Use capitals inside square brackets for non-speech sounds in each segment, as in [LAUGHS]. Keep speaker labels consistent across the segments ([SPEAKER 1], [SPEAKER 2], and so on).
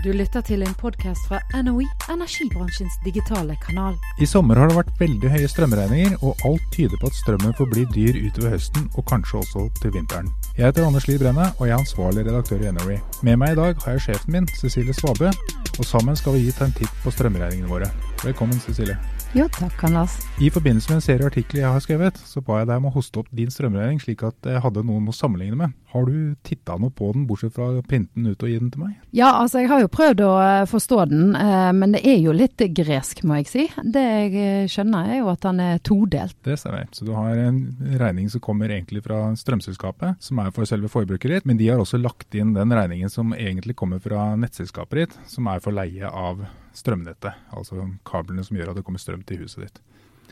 [SPEAKER 1] Du lytter til en podkast fra NOE, energibransjens digitale kanal.
[SPEAKER 2] I sommer har det vært veldig høye strømregninger, og alt tyder på at strømmen forblir dyr utover høsten, og kanskje også til vinteren. Jeg heter Anders Lie Brenne, og jeg er ansvarlig redaktør i NOE. Med meg i dag har jeg sjefen min, Cecilie Svabø, og sammen skal vi gi ta en titt på strømregningene våre. Velkommen, Cecilie.
[SPEAKER 1] Jo, takk, Anders.
[SPEAKER 2] I forbindelse med en serie artikler jeg har skrevet, så ba jeg deg om å hoste opp din strømregning, slik at jeg hadde noen å sammenligne med. Har du titta noe på den, bortsett fra å printe den ut og gi den til meg?
[SPEAKER 1] Ja, altså jeg har jo prøvd å eh, forstå den, eh, men det er jo litt gresk, må jeg si. Det jeg eh, skjønner er jo at den er todelt.
[SPEAKER 2] Det stemmer. Så du har en regning som kommer egentlig fra strømselskapet, som er for selve forbruket ditt, men de har også lagt inn den regningen som egentlig kommer fra nettselskapet ditt, som er for leie av strømnettet. Altså kablene som gjør at det kommer strøm til huset ditt.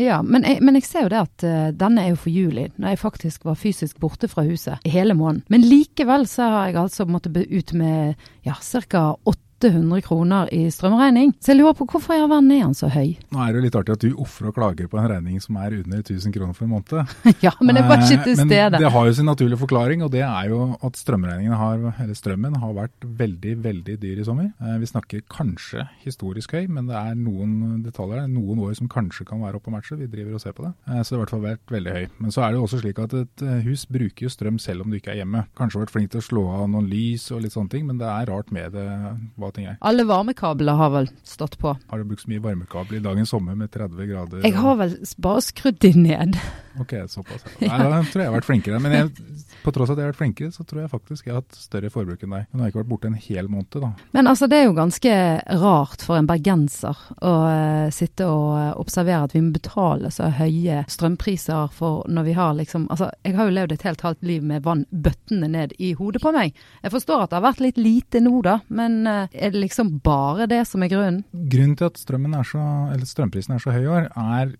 [SPEAKER 1] Ja, men jeg, men jeg ser jo det at uh, denne er jo for juli, når jeg faktisk var fysisk borte fra huset i hele måneden. Men likevel så har jeg altså måttet ut med ja, ca. 800 kroner i strømregning. Så jeg lurer på hvorfor i all verden er han så høy?
[SPEAKER 2] Nå er det jo litt artig at du ofrer og klager på en regning som er under 1000 kroner for en måned. [LAUGHS]
[SPEAKER 1] ja, men det var ikke til stede.
[SPEAKER 2] Men det har jo sin naturlige forklaring, og det er jo at strømregningen har, eller strømmen har vært veldig, veldig dyr i sommer. Vi snakker kanskje historisk høy, men det er noen detaljer, noen år som kanskje kan være oppe på matchet. Vi driver og ser på det. Så det har i hvert fall vært veldig høy. Men så er det jo også slik at et hus bruker jo strøm selv om du ikke er hjemme. Kanskje vært flink til å slå av noen lys og litt sånne ting, men det er rart med det hva ting jeg.
[SPEAKER 1] Alle varmekabler har vel stått på.
[SPEAKER 2] Har du brukt så mye varmekabel i dagens sommer med 30 grader?
[SPEAKER 1] Jeg har vel bare skrudd de ned. [LAUGHS]
[SPEAKER 2] Ok, såpass. Nei, da tror jeg jeg har vært flinkere. Men jeg, på tross av at jeg har vært flinkere, så tror jeg faktisk jeg har hatt større forbruk enn deg. Men nå har jeg ikke vært borte en hel måned, da.
[SPEAKER 1] Men altså, det er jo ganske rart for en bergenser å uh, sitte og observere at vi må betale så høye strømpriser for når vi har liksom Altså, jeg har jo levd et helt halvt liv med vann bøttene ned i hodet på meg. Jeg forstår at det har vært litt lite nå, da, men uh, er det liksom bare det som er grunnen?
[SPEAKER 2] Grunnen til at er så, strømprisen er så høy i år, er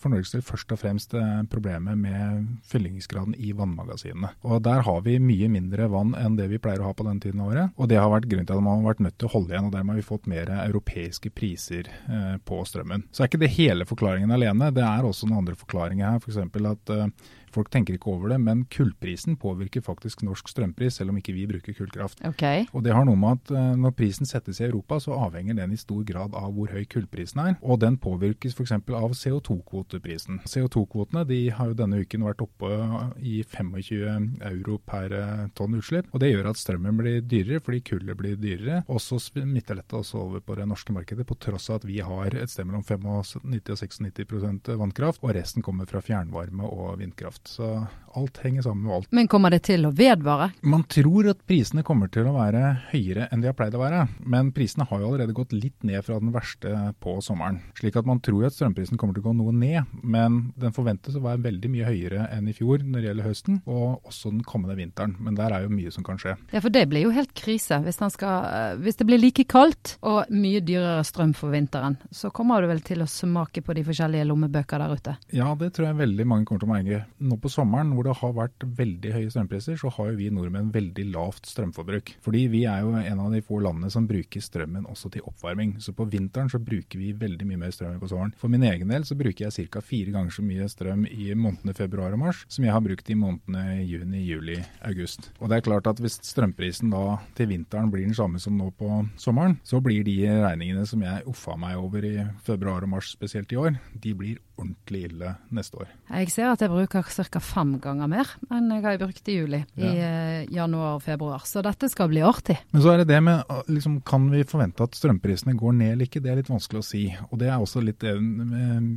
[SPEAKER 2] for Norges del først og fremst eh, problemet med fyllingsgraden i vannmagasinene. Og Der har vi mye mindre vann enn det vi pleier å ha på denne tiden av året. Og Det har vært grunnen til at man har vært nødt til å holde igjen, og dermed har vi fått mer europeiske priser eh, på strømmen. Så er ikke det hele forklaringen alene. Det er også noen andre forklaringer her. F.eks. For at eh, Folk tenker ikke over det, men kullprisen påvirker faktisk norsk strømpris, selv om ikke vi bruker kullkraft.
[SPEAKER 1] Okay.
[SPEAKER 2] Og Det har noe med at når prisen settes i Europa, så avhenger den i stor grad av hvor høy kullprisen er. Og den påvirkes f.eks. av CO2-kvoteprisen. CO2-kvotene de har jo denne uken vært oppe i 25 euro per uh, tonn utslipp. Og Det gjør at strømmen blir dyrere fordi kullet blir dyrere. Og så smitter dette også over på det norske markedet, på tross av at vi har et sted mellom 95 og 96% vannkraft, og resten kommer fra fjernvarme og vindkraft. Så alt henger sammen med alt.
[SPEAKER 1] Men kommer det til å vedvare?
[SPEAKER 2] Man tror at prisene kommer til å være høyere enn de har pleid å være. Men prisene har jo allerede gått litt ned fra den verste på sommeren. Slik at man tror at strømprisen kommer til å gå noe ned. Men den forventes å være veldig mye høyere enn i fjor når det gjelder høsten, og også den kommende vinteren. Men der er jo mye som kan skje.
[SPEAKER 1] Ja, for det blir jo helt krise. Hvis, skal, hvis det blir like kaldt og mye dyrere strøm for vinteren, så kommer du vel til å smake på de forskjellige lommebøker der ute?
[SPEAKER 2] Ja, det tror jeg veldig mange kommer til å merke nå på sommeren hvor det har vært veldig høye strømpriser, så har jo vi nordmenn veldig lavt strømforbruk. Fordi vi er jo en av de få landene som bruker strømmen også til oppvarming. Så på vinteren så bruker vi veldig mye mer strøm enn på sommeren. For min egen del så bruker jeg ca. fire ganger så mye strøm i månedene februar og mars som jeg har brukt i månedene juni, juli, august. Og det er klart at hvis strømprisen da til vinteren blir den samme som nå på sommeren, så blir de regningene som jeg uffa meg over i februar og mars spesielt i år, de blir ordentlig ille neste år.
[SPEAKER 1] Jeg ser at jeg bruker ca. fem ganger mer enn jeg har brukt i juli, ja. i uh, januar og februar. Så dette skal bli artig.
[SPEAKER 2] Men så er det det med liksom, Kan vi forvente at strømprisene går ned eller ikke? Det er litt vanskelig å si. Og det er også litt det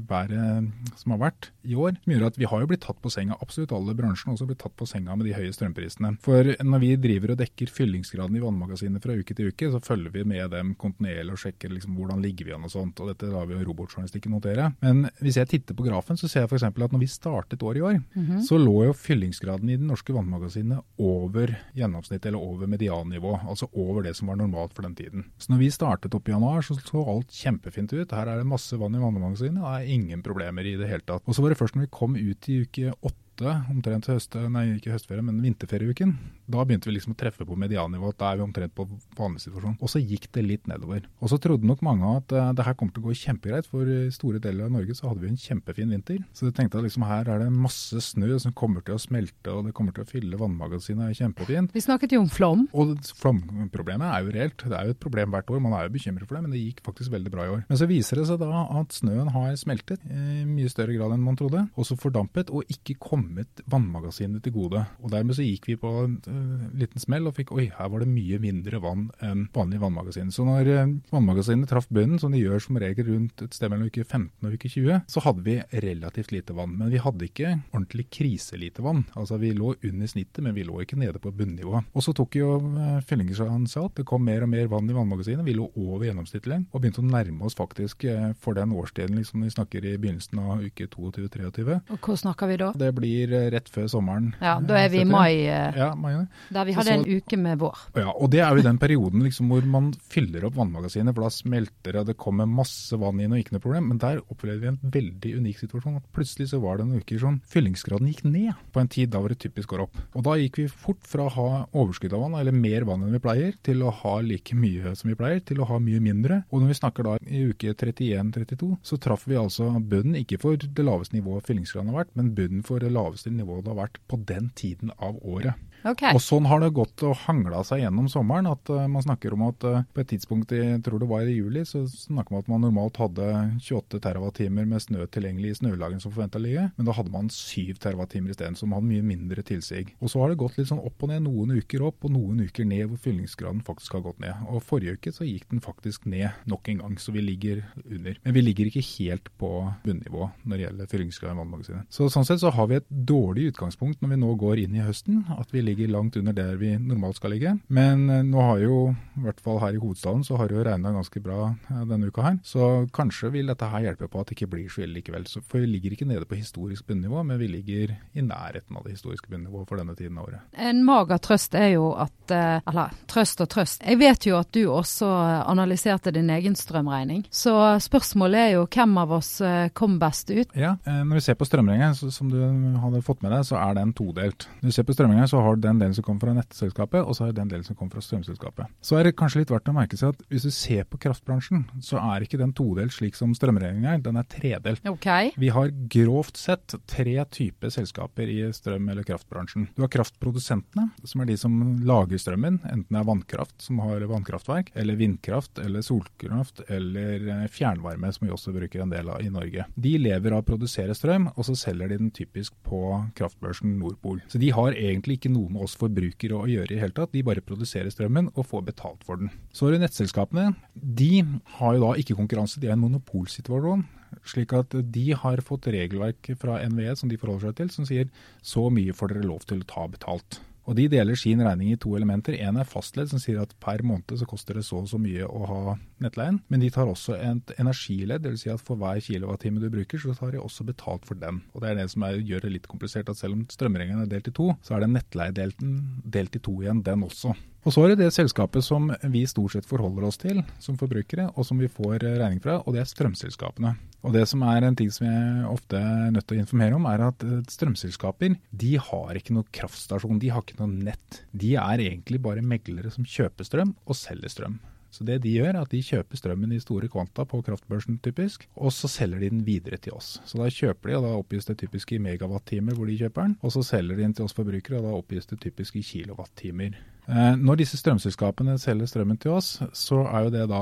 [SPEAKER 2] været som har vært i år, som gjør at vi har jo blitt tatt på senga. Absolutt alle bransjene også blitt tatt på senga med de høye strømprisene. For når vi driver og dekker fyllingsgraden i vannmagasinet fra uke til uke, så følger vi med dem kontinuerlig og sjekker liksom, hvordan ligger vi an og sånt. Og dette lar vi jo robotjournalistikken notere. Men hvis jeg titter på grafen, så ser jeg f.eks. at når vi startet året i år, mm -hmm. så lå jo fyllingsgraden i det norske vannmagasinet over gjennomsnittet, eller over mediannivå. Altså over det som var normalt for den tiden. Så når vi startet opp i januar, så så alt kjempefint ut. Her er det masse vann i vannmagasinet, og det er ingen problemer i det hele tatt. Og så var det først når vi kom ut i uke åtte 8, omtrent høste, nei ikke høstferie, men vinterferieuken, da begynte vi liksom å treffe på mediannivået. Da er vi omtrent på vanlig situasjon. Og så gikk det litt nedover. Og så trodde nok mange at uh, det her kommer til å gå kjempegreit, for i store deler av Norge så hadde vi en kjempefin vinter. Så de tenkte at liksom her er det masse snø som kommer til å smelte, og det kommer til å fylle vannmagasinet kjempefint.
[SPEAKER 1] Vi snakket jo om flom.
[SPEAKER 2] Og flomproblemet er jo reelt. Det er jo et problem hvert år, man er jo bekymret for det, men det gikk faktisk veldig bra i år. Men så viser det seg da at snøen har smeltet i mye større grad enn man trodde, også fordampet og ikke kommet vannmagasinet til gode. Og dermed så gikk vi på en uh, liten smell og fikk oi, her var det mye mindre vann enn vanlig vannmagasin. Så når uh, vannmagasinet traff bunnen, som de gjør som regel rundt et sted mellom uke 15 og uke 20, så hadde vi relativt lite vann. Men vi hadde ikke ordentlig kriselite vann. Altså vi lå under snittet, men vi lå ikke nede på bunnivå. Og så tok jo uh, fyllinger seg opp. Det kom mer og mer vann i vannmagasinet. Vi lå over gjennomsnittet og begynte å nærme oss faktisk for den årstiden liksom vi snakker i begynnelsen av uke 22-23.
[SPEAKER 1] Og hvor snakker vi da?
[SPEAKER 2] Det blir rett før sommeren.
[SPEAKER 1] Ja, Da er vi i mai,
[SPEAKER 2] ja, mai
[SPEAKER 1] der vi hadde så, en uke med vår.
[SPEAKER 2] Ja, og Det er jo den perioden liksom, hvor man fyller opp vannmagasinet, for da smelter det, det kommer masse vann inn og ikke noe problem. Men der opplevde vi en veldig unik situasjon. at Plutselig så var det noen uker som fyllingsgraden gikk ned på en tid da hvor det typisk går opp. Og Da gikk vi fort fra å ha overskudd av vann, eller mer vann enn vi pleier, til å ha like mye som vi pleier, til å ha mye mindre. Og når vi snakker da i uke 31-32, så traff vi altså bunnen, ikke for det laveste nivået fyllingsgraden har vært, men bunnen for det laveste nivået det har vært på den tiden av året.
[SPEAKER 1] Okay.
[SPEAKER 2] Og sånn har det gått og hangla seg gjennom sommeren. at uh, Man snakker om at uh, på et tidspunkt jeg tror det var i juli, så snakker man at man normalt hadde 28 TWh med snø tilgjengelig i snølagene som forventa ligge, men da hadde man 7 TWh isteden, som hadde mye mindre tilsig. Og så har det gått litt sånn opp og ned, noen uker opp og noen uker ned hvor fyllingsgraden faktisk har gått ned. Og forrige uke så gikk den faktisk ned nok en gang, så vi ligger under. Men vi ligger ikke helt på bunnivå når det gjelder fyllingsgrad i vannmagasinet. Så sånn sett så har vi et dårlig utgangspunkt når vi nå går inn i høsten. at vi ligger ligger langt under der vi normalt skal ligge. Men eh, nå har jo, i hvert fall her i hovedstaden, så har det jo regna ganske bra eh, denne uka her. Så kanskje vil dette her hjelpe på at det ikke blir så ille likevel. Så, for vi ligger ikke nede på historisk bunnivå, men vi ligger i nærheten av det historiske bunnivået for denne tiden av året.
[SPEAKER 1] En mager trøst er jo at eh, Eller trøst og trøst. Jeg vet jo at du også analyserte din egen strømregning. Så spørsmålet er jo hvem av oss kom best ut?
[SPEAKER 2] Ja, når vi ser på strømregningen, som du hadde fått med deg, så er den todelt. Når vi ser på strømregningen, så har den delen som kommer fra nettselskapet, og så er det den delen som kommer fra strømselskapet. Så er det kanskje litt verdt å merke seg at hvis du ser på kraftbransjen, så er ikke den todelt slik som strømregningen er, den er tredelt.
[SPEAKER 1] Okay.
[SPEAKER 2] Vi har grovt sett tre typer selskaper i strøm- eller kraftbransjen. Du har kraftprodusentene, som er de som lager strømmen, enten det er vannkraft, som har vannkraftverk, eller vindkraft, eller solkraft, eller eh, fjernvarme, som vi også bruker en del av i Norge. De lever av å produsere strøm, og så selger de den typisk på kraftbørsen Nordpol. Så de har egentlig ikke noe med oss forbrukere å gjøre i hele tatt. De bare produserer strømmen og får betalt for den. Så er det nettselskapene. De har jo da ikke konkurranse, de er en monopolsituasjon. Slik at de har fått regelverk fra NVE som de forholder seg til, som sier så mye får dere lov til å ta betalt. Og De deler sin regning i to elementer. En er fastledd, som sier at per måned så koster det så og så mye å ha nettleien. Men de tar også et energiledd, dvs. Si at for hver kilowattime du bruker, så tar de også betalt for den. Og Det er det som er, gjør det litt komplisert, at selv om strømregningen er delt i to, så er den nettleiedelten delt i to igjen, den også. Og så er det det selskapet som vi stort sett forholder oss til som forbrukere, og som vi får regning fra, og det er strømselskapene. Og det som er en ting som jeg ofte er nødt til å informere om, er at strømselskaper de har ikke noe kraftstasjon, de har ikke noe nett. De er egentlig bare meglere som kjøper strøm og selger strøm. Så det de gjør, er at de kjøper strømmen i store kvanta på kraftbørsen typisk, og så selger de den videre til oss. Så da kjøper de, og da oppgis det typisk i megawattimer hvor de kjøper den, og så selger de den til oss forbrukere, og da oppgis det typisk i kilowattimer. Eh, når disse strømselskapene selger strømmen til oss, så er jo det da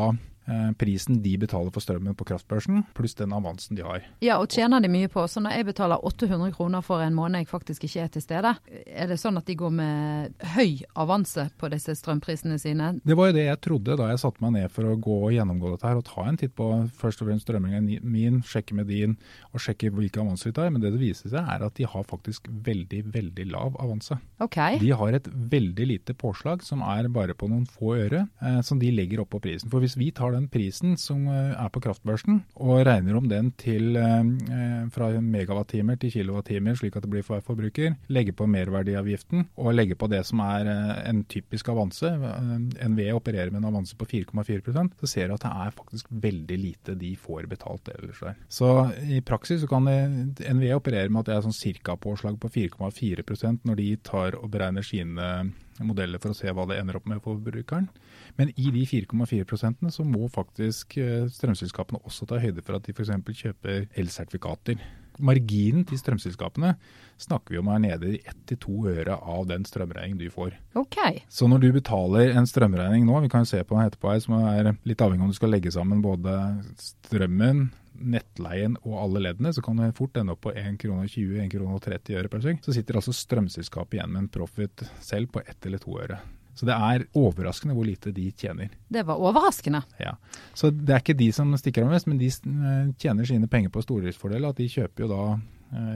[SPEAKER 2] prisen de betaler for strømmen på kraftbørsen, pluss den avansen de har.
[SPEAKER 1] Ja, og tjener de mye på. Så når jeg betaler 800 kroner for en måned jeg faktisk ikke er til stede, er det sånn at de går med høy avanse på disse strømprisene sine?
[SPEAKER 2] Det var jo det jeg trodde da jeg satte meg ned for å gå og gjennomgå dette her, og ta en titt på først og fremst strømmingen min, sjekke med din, og sjekke hvilke avanser de tar. Men det det viser seg er at de har faktisk veldig, veldig lav avanse.
[SPEAKER 1] Okay.
[SPEAKER 2] De har et veldig lite påslag som er bare på noen få øre, eh, som de legger opp på prisen. For hvis vi tar den den prisen som eh, er på kraftbørsen, og regner om den til eh, fra megawattimer til kilowattimer, slik at det blir for hver forbruker, legger på merverdiavgiften og legger på det som er en typisk avanse, NVE opererer med en avanse på 4,4% så ser du at det er faktisk veldig lite de får betalt ellers der. Så i praksis så kan NVE operere med at det er sånn cirka-påslag på 4,4% når de tar og beregner sine modeller for å se hva det ender opp med for forbrukeren. Men i de 4,4% så må faktisk eh, strømselskapene også ta høyde for at de f.eks. kjøper elsertifikater. Marginen til strømselskapene snakker vi om er nede i 1-2 øre av den strømregningen du får.
[SPEAKER 1] Ok.
[SPEAKER 2] Så når du betaler en strømregning nå, vi kan jo se på den etterpå her, som er litt avhengig om du skal legge sammen både strømmen, nettleien og alle leddene, så kan det fort ende opp på 1 krone 20, 1 krone 30 øre per sekund. Så sitter altså strømselskapet igjen med en profit selv på 1 eller 2 øre. Så det er overraskende hvor lite de tjener.
[SPEAKER 1] Det var overraskende.
[SPEAKER 2] Ja. Så det er ikke de som stikker av mest, men de eh, tjener sine penger på stordriftsfordeler. At de kjøper jo da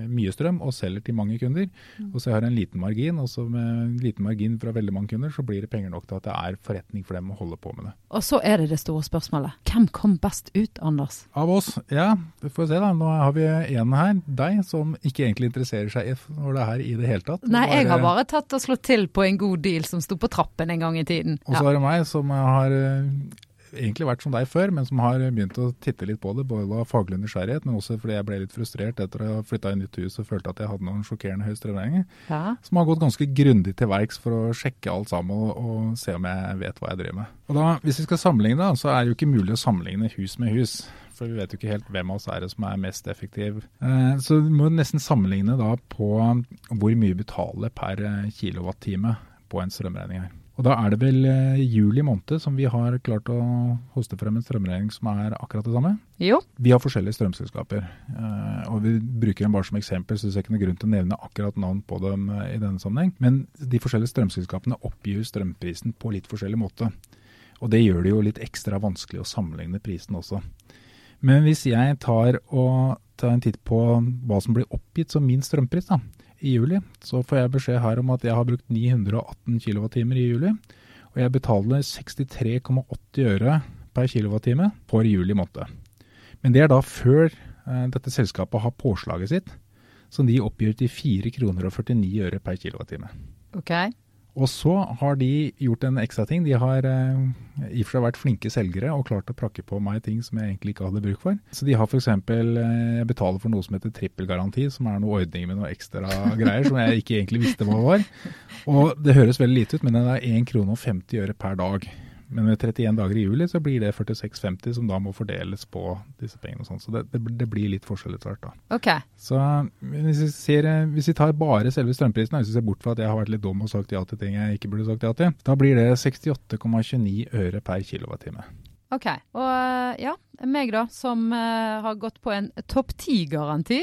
[SPEAKER 2] mye strøm og selger til mange kunder. Og så har jeg en liten margin, og så med en liten margin fra veldig mange kunder, så blir det penger nok til at det er forretning for dem å holde på med det.
[SPEAKER 1] Og så er det det store spørsmålet. Hvem kom best ut, Anders?
[SPEAKER 2] Av oss? Ja, vi får se da. Nå har vi en her, deg, som ikke egentlig interesserer seg for det her i det hele tatt.
[SPEAKER 1] Nei, jeg har bare tatt og slått til på en god deal som sto på trappen en gang i tiden.
[SPEAKER 2] Og så ja. er det meg som har eh, egentlig vært som deg før, men som har begynt å titte litt på det. Både av faglig nysgjerrighet, men også fordi jeg ble litt frustrert etter å ha flytta i nytt hus og følte at jeg hadde noen sjokkerende høye strømregninger. Ja. Som har gått ganske grundig til verks for å sjekke alt sammen og, og, se om jeg vet hva jeg driver med. Og da, Hvis vi skal sammenligne, så er det jo ikke mulig å sammenligne hus med hus. For vi vet jo ikke helt hvem av oss er det som er mest effektiv. Eh, så vi må nesten sammenligne da på hvor mye vi betaler per kilowattime på en strømregning her. Og Da er det vel eh, juli måned som vi har klart å hoste frem en strømregning som er akkurat det samme?
[SPEAKER 1] Jo.
[SPEAKER 2] Vi har forskjellige strømselskaper, eh, og vi bruker dem bare som eksempel, så det er ikke noe grunn til å nevne akkurat navn på dem eh, i denne sammenheng. Men de forskjellige strømselskapene oppgir strømprisen på litt forskjellig måte. Og Det gjør det jo litt ekstra vanskelig å sammenligne prisen også. Men hvis jeg tar, og tar en titt på hva som blir oppgitt som min strømpris, da, i juli, så får jeg beskjed her om at jeg har brukt 918 kWt i juli. Og jeg betaler 63,80 øre per kWt for juli måned. Men det er da før eh, dette selskapet har påslaget sitt, som de oppgjør til 4,49 kroner og 49 øre per kWt.
[SPEAKER 1] Okay.
[SPEAKER 2] Og så har de gjort en ekstra ting. De har eh, i og for seg vært flinke selgere og klart å prakke på meg ting som jeg egentlig ikke hadde bruk for. Så de har f.eks. Eh, betaler for noe som heter trippelgaranti, som er noe ordning med noe ekstra greier som jeg ikke egentlig visste hva var. Og det høres veldig lite ut, men den er 1 krone og 50 øre per dag. Men med 31 dager i juli så blir det 46,50 som da må fordeles på disse pengene. og sånn. Så det, det, det, blir litt forskjell etter hvert. da.
[SPEAKER 1] Okay.
[SPEAKER 2] Så hvis vi, ser, hvis vi, tar bare selve strømprisen, hvis vi ser bort fra at jeg har vært litt dum og sagt ja til ting jeg ikke burde sagt ja til, da blir det 68,29 øre per kilowattime.
[SPEAKER 1] Ok. Og eh, ja, meg da, som uh, har gått på en topp ti-garanti.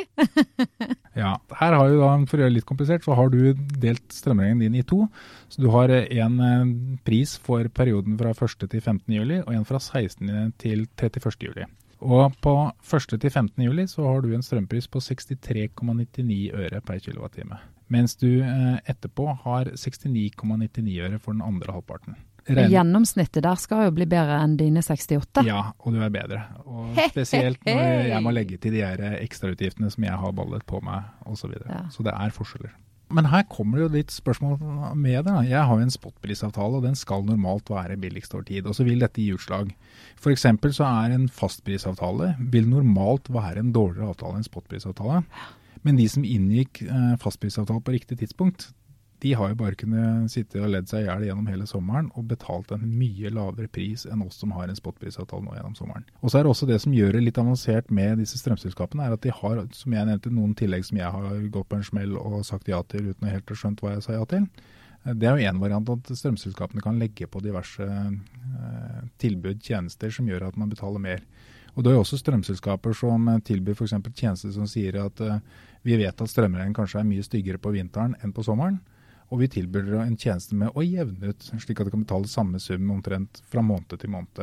[SPEAKER 1] [LAUGHS]
[SPEAKER 2] ja. Her har du da, for å gjøre det litt komplisert, så har du delt strømregningen din i to. Så du har en uh, pris for perioden fra 1. til 15. juli, og en fra 16. til 31. juli. Og på 1. til 15. juli så har du en strømpris på 63,99 øre per kWt. Mens du uh, etterpå har 69,99 øre for den andre halvparten.
[SPEAKER 1] Ren. Gjennomsnittet der skal jo bli bedre enn dine 68.
[SPEAKER 2] Ja, og du er bedre. Og spesielt når jeg må legge til de her ekstrautgiftene som jeg har ballet på meg osv. Så, videre. ja. så det er forskjeller. Men her kommer det jo litt spørsmål med det. Jeg har jo en spotprisavtale, og den skal normalt være billigst over tid. Og så vil dette gi utslag. F.eks. så er en fastprisavtale vil normalt være en dårligere avtale enn spotprisavtale. Men de som inngikk eh, fastprisavtale på riktig tidspunkt, de har jo bare kunnet sitte og ledd seg i hjel gjennom hele sommeren og betalt en mye lavere pris enn oss som har en spotprisavtale nå gjennom sommeren. Og så er det også det som gjør det litt avansert med disse strømselskapene, er at de har, som jeg nevnte, noen tillegg som jeg har gått på en smell og sagt ja til uten å helt ha skjønt hva jeg sa ja til. Det er jo én variant at strømselskapene kan legge på diverse eh, tilbud, tjenester, som gjør at man betaler mer. Og Det er jo også strømselskaper som tilbyr f.eks. tjenester som sier at eh, vi vet at strømregningen kanskje er mye styggere på vinteren enn på sommeren. Og vi tilbyr en tjeneste med å jevne ut, slik at dere kan betale samme sum omtrent fra måned til måned.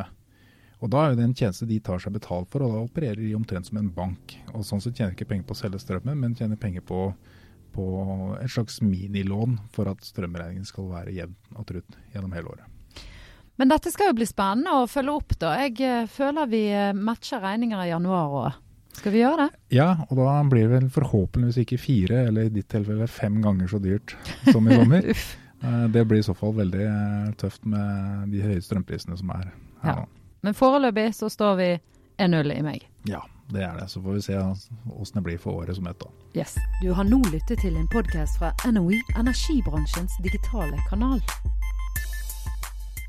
[SPEAKER 2] Og Da er det en tjeneste de tar seg betalt for, og da opererer de omtrent som en bank. Og Sånn sett tjener de ikke penger på å selge strømmen, men tjener penger på, på et slags minilån for at strømregningen skal være jevn og trutt gjennom hele året.
[SPEAKER 1] Men dette skal jo bli spennende å følge opp, da. Jeg eh, føler vi eh, matcher regninger i januar òg. Skal vi gjøre det?
[SPEAKER 2] Ja, og da blir det vel forhåpentligvis ikke fire, eller i ditt tilfelle fem ganger så dyrt som i sommer. [LAUGHS] Eh, det blir i så fall veldig eh, tøft med de høye strømprisene som er her
[SPEAKER 1] Ja.
[SPEAKER 2] nå.
[SPEAKER 1] Men foreløpig så står vi 1-0 i meg.
[SPEAKER 2] Ja, det er det. Så får vi se åssen det blir for året som ett, da.
[SPEAKER 1] Yes. Du har nå lyttet til en podkast fra NOE, energibransjens digitale kanal.